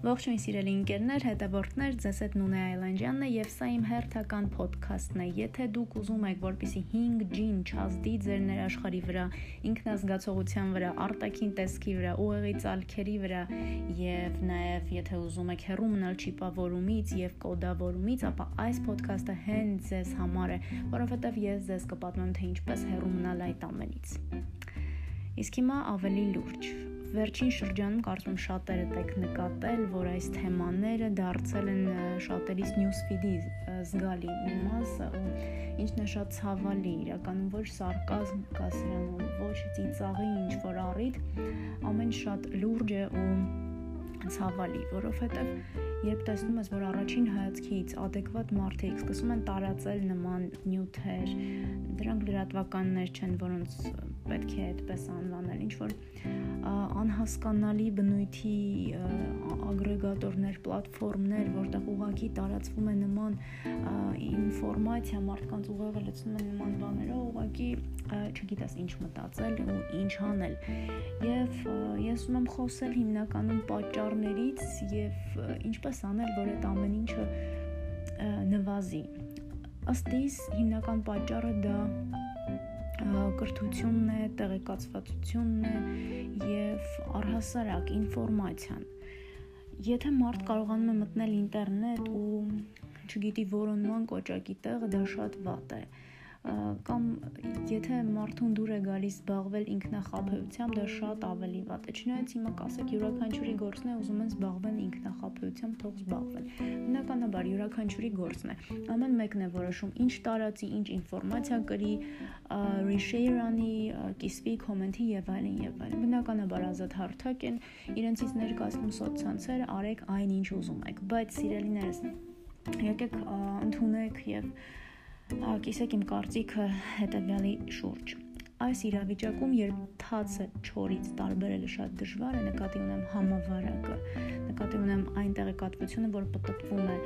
Ողջույն սիրելի ընկերներ, հետևորդներ, ձեզ հետ Նունե Այլանդյանն է եւ սա իմ հերթական ոդքասթն է։ Եթե դուք ուզում եք, որպեսի 5G-ն չազդի ձեր ներաշխարի վրա, ինքնազգացողության վրա, արտաքին տեսքի վրա, ուղեղի ցալքերի վրա եւ նաեւ եթե ուզում եք հեռու մնալ չիպավորումից եւ կոդավորումից, ապա այս ոդքասթը հենց ձեզ համար է, որովհետեւ ես ձեզ կպատմեմ թե ինչպես հեռու մնալ այդ ամենից։ Իսկ հիմա ավելի լուրջ Վերջին շրջանում կարծում շատերդ եք նկատել, որ այս թեմաները դարձել են շատերիս news feed-ի զգալի մի մասը, ինչն է շատ ցավալի, իրականում ոչ սարկազմ կա սրանում, ոչ ծիծաղի ինչ որ առիթ, ամեն շատ լուրջ է ու ցավալի, որովհետև երբ տեսնում ես, որ առաջին հայացքից adekvat մարդիկ սկսում են տարածել նման նյութեր, դրանք լրատվականներ չեն, որոնց պետք է այդպես անվանել, ինչ որ անհասկանալի բնույթի ագրեգատորներ, պլատֆորմներ, որտեղ ուղակի տարածվում է նման ինֆորմացիա, մարդկանց ուղեղը լցնում են նման բաներով, ուղակի չգիտես ինչ մտածել ու ինչ անել։ Եվ ես ուզում եմ խոսել հիմնականում պատճառներից եւ ինչպես անել, որ այդ ամեն ինչը նվազի։ Ըստ իս հիմնական պատճառը դա կրթությունն է, տեղեկացվածությունն է եւ առհասարակ ինֆորմացիան։ Եթե մարդ կարողանում է մտնել ինտերնետ ու չգիտի որոնման կոճակի տեղը, դա շատ վատ է։ Ա, կամ եթե մարդուն դուր է գալիս զբաղվել ինքնախապեյությամբ, դա շատ ավելի վատ է։ Չնայած հիմա կասեք յուրաքանչյուրի գործն է, ուզում են զբաղվել ինքնախապեյությամբ, թող զբաղվեն։ Բնականաբար յուրաքանչյուրի գործն է։ Ամեն մեկն է որոշում ինչ տարածի, ինչ ինֆորմացիա կրի, reshare անի, կիսվի, կոմենտի եւ այլն եւ այլն։ Բնականաբար ազատ հարթակ են իրենցից ներկայացնում սոցցանցերը, արեք այն ինչ ուզում եք, բայց սիրելիներս եկեք ընդունեք եւ և կիսեք իմ կարծիքը հետևյալի շուրջ։ Այս իրավիճակում, երբ թացը չորից տարբերելը շատ դժվար է, նկատի ունեմ համավարակը, նկատի ունեմ այն տեղեկատվությունը, որ պատտվում է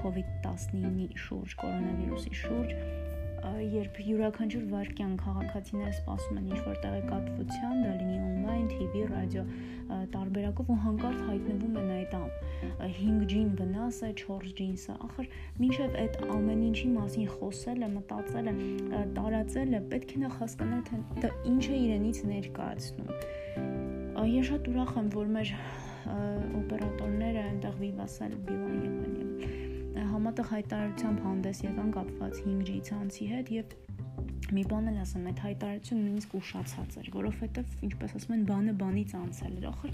COVID-19-ի շուրջ, կորոնավիրուսի շուրջ, երբ յուրաքանչյուր վարքյան քաղաքացիները սպասում են ինչ-որ տեղեկատվության, դա լինի on-line, TV, ռադիո տարբերակով ու հանկարծ հայտնվում են այդ ամ 5G-ին վնաս է, 4G-ին սա։ Ախր մինչև այդ ամեն ինչի մասին խոսելը, մտածելը, տարածելը պետք է նախ հասկանալ թե դա ինչ է իրենից ներկայացնում։ Ես շատ ուրախ եմ, որ մեր օպերատորները այնտեղ վիվասել բիլան եւ այլն համատեղ հայտարարությամբ հանդես եկան կապված 5G ցանցի հետ եւ մի բան էլ ասեմ, այդ հայտարարությունը նույնիսկ ուշացած էր, որովհետեւ ինչպես ասում են, բանը բանից անցել էր։ Ախր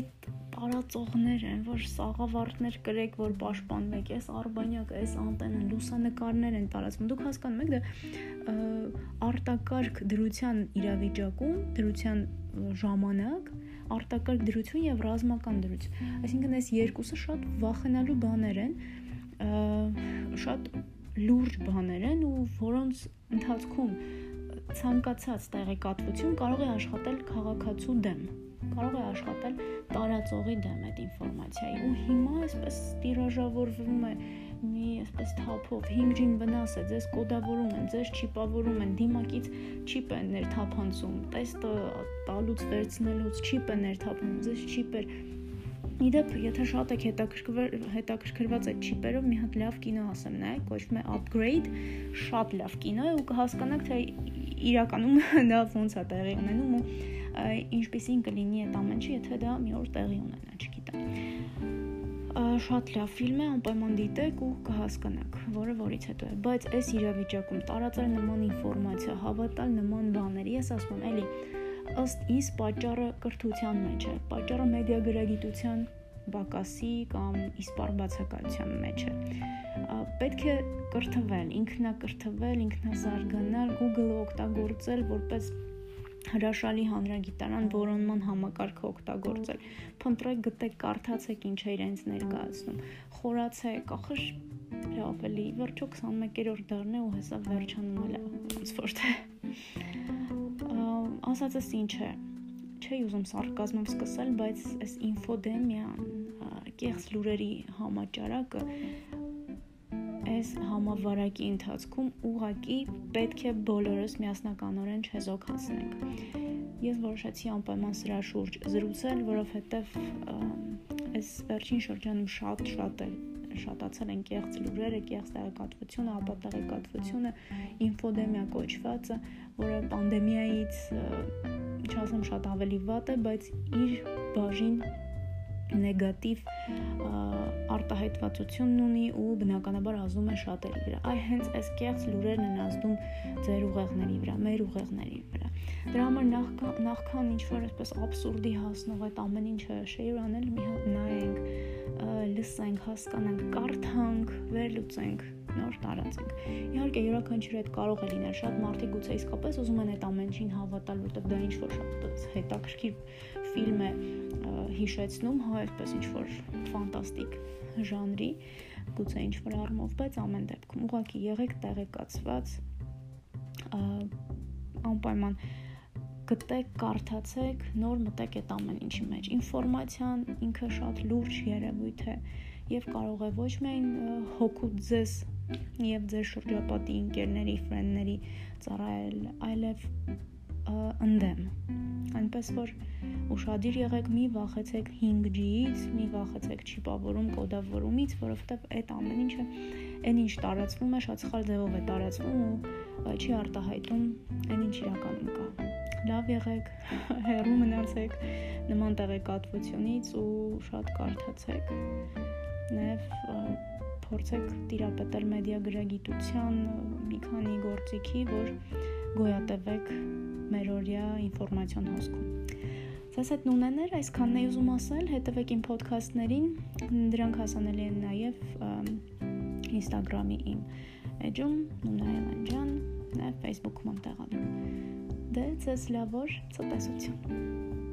այդ տարածողներ են, որ սաղավարտներ կրեք, որ պաշտպանվեք, այս արբանյակը, այս անտենը, լուսանկարներ են տարածվում։ Դուք հասկանում եք, դա արտակարգ դրության իրավիճակում, դրության ժամանակ արտակարգ դրություն եւ ռազմական դրություն։ Այսինքն այս երկուսը շատ վախենալու բաներ են, շատ լուրջ բաներ են ու որոնց ընթացքում ցանկացած տեղեկատվություն կարող է աշխատել քաղաքացու դեմ կարող է աշխատել տարածողի դեմ այդ ինֆորմացիայի ու հիմա այսպես տիրաժավորվում է մի այսպես թափով 5G-ին վնաս է, ձեզ կոդավորում են, ձեզ չիպավորում են, դիմակից չիպ են ներթափանցում, տեստը տալուց վերցնելուց չիպ է ներթափում, ձեզ չիպեր Իդեպ, եթե շատ եք հետաքրքրվել հետաքրքրված այդ չիպերով, մի հատ լավ կինո ասեմ նայեք, կոչվում է Upgrade, շատ լավ կինո է ու կհասկանաք թե իրականում դա ոնց է տեղի ունենում ու ինչպեսին կլինի այդ ամենը, եթե դա մի օր տեղի ունենա, չգիտեմ շատ լավ ֆիլմ է, անպայման դիտեք ու կհասկանաք, որը որից հետո է։ Բայց այս իրավիճակում տարածել նման ինֆորմացիա, հավատալ նման բաների, ես ասում եմ, էլի ըստ իս պատճառը կրթության մեջ է, պատճառը մեդիագրագիտության բակասի կամ իսպար բացակայության մեջ է։ Պետք է կրթվել, ինքնակրթվել, ինքնազարգանալ, Google-ը օգտագործել որպես հրաշալի հանրագիտարան որոնման համակարգը օգտագործել։ Փնտրեք, գտեք, կարդացեք ինչ է իրենց ներկայացնում։ Խորացեք, ախր լավ էլի, վերջո 21-րդ դարն է ու հեսա վերջանում է ոնց որ թե ասածս ինչ է չի ուզում սարկազմով սկսել, բայց այս ինֆոդեմիան, կեղծ լուրերի համաճարակը այս համավարակի ընթացքում ուղակի պետք է բոլորս միասնականորեն չեզոք հասնենք։ Ես որոշեցի անպայման սրա շուրջ զրուցել, որովհետև այս վերջին շրջանում շատ-շատ է շատացել են կեղծ լուրերը, կեղծ տեղեկատվությունը, ապա տեղեկատվությունը ինֆոդեմիա կոչվածը, որը պանդեմիայից չասեմ շատ ավելի վատ է, բայց իր բաժին նեգատիվ արտահայտվածությունն ունի ու բնականաբար ազդում է շատերի վրա։ Այ հենց այս կեղծ լուրերն են ազդում ձեր ուղեղների վրա, մեր ուղեղների վրա։ Դրա համար նախքան նախքան ինչ որ այսպես абսուրդի հասնող այդ ամեն ինչը շեյր անել, մի հատ նայենք, լսենք, հասկանանք, կարդանք, վերլուծենք, նոր տարածենք։ Իհարկե յուրաքանչյուր այդ կարող է լինել, շատ մարդիկ գուցե իսկապես ուզում են այդ ամեն ինչին հավատալ, որտեղ դա ինչ որ շատ հետաքրքիր ֆիլմ է հիշեցնում, հա, այսպես ինչ որ ֆանտաստիկ ժանրի, գուցե ինչ որ առումով, բայց ամեն դեպքում ուղղակի եղեք տեղեկացված անպայման գտեք, կարդացեք, նոր մտեք այդ ամեն ինչի մեջ։ Ինֆորմացիան ինքը շատ լուրջ երևույթ է եւ կարող է ոչ միայն հոգուտ ձեզ եւ ձեր շրջապատի ընկերների, ֆրենդների ծառայել, այլև ընդդեմ։ Այնպես որ ուշադիր եղեք, մի վախեցեք 5G-ից, մի վախեցեք չիպավորում, կոդավորումից, որովհետև այդ ամեն ինչը այն ինչ տարածվում է, շատ սխալ ձևով է տարածվում ու չի արտահայտում այն ինչ իրականում կա լավ եղեք, հեռու մնացեք նման տեղեկատվությունից ու շատ կարդացեք։ Նաև փորձեք տիրապետել մեդիա գրագիտության մի քանի գործիքի, որ գոյատևեք մերօրյա ինֆորմացիոն հոսքում։ Սա այդ նունեներ, այսքանն էի ուզում ասել, հետևեք իմ ոդքասթներին, դրանք հասանելի են նաև Instagram-ի իմ էջում, Նունա Էլանջան, նաև Facebook-ում եմ տեղադրում։ Դե, ցես լավոր ցտեսություն։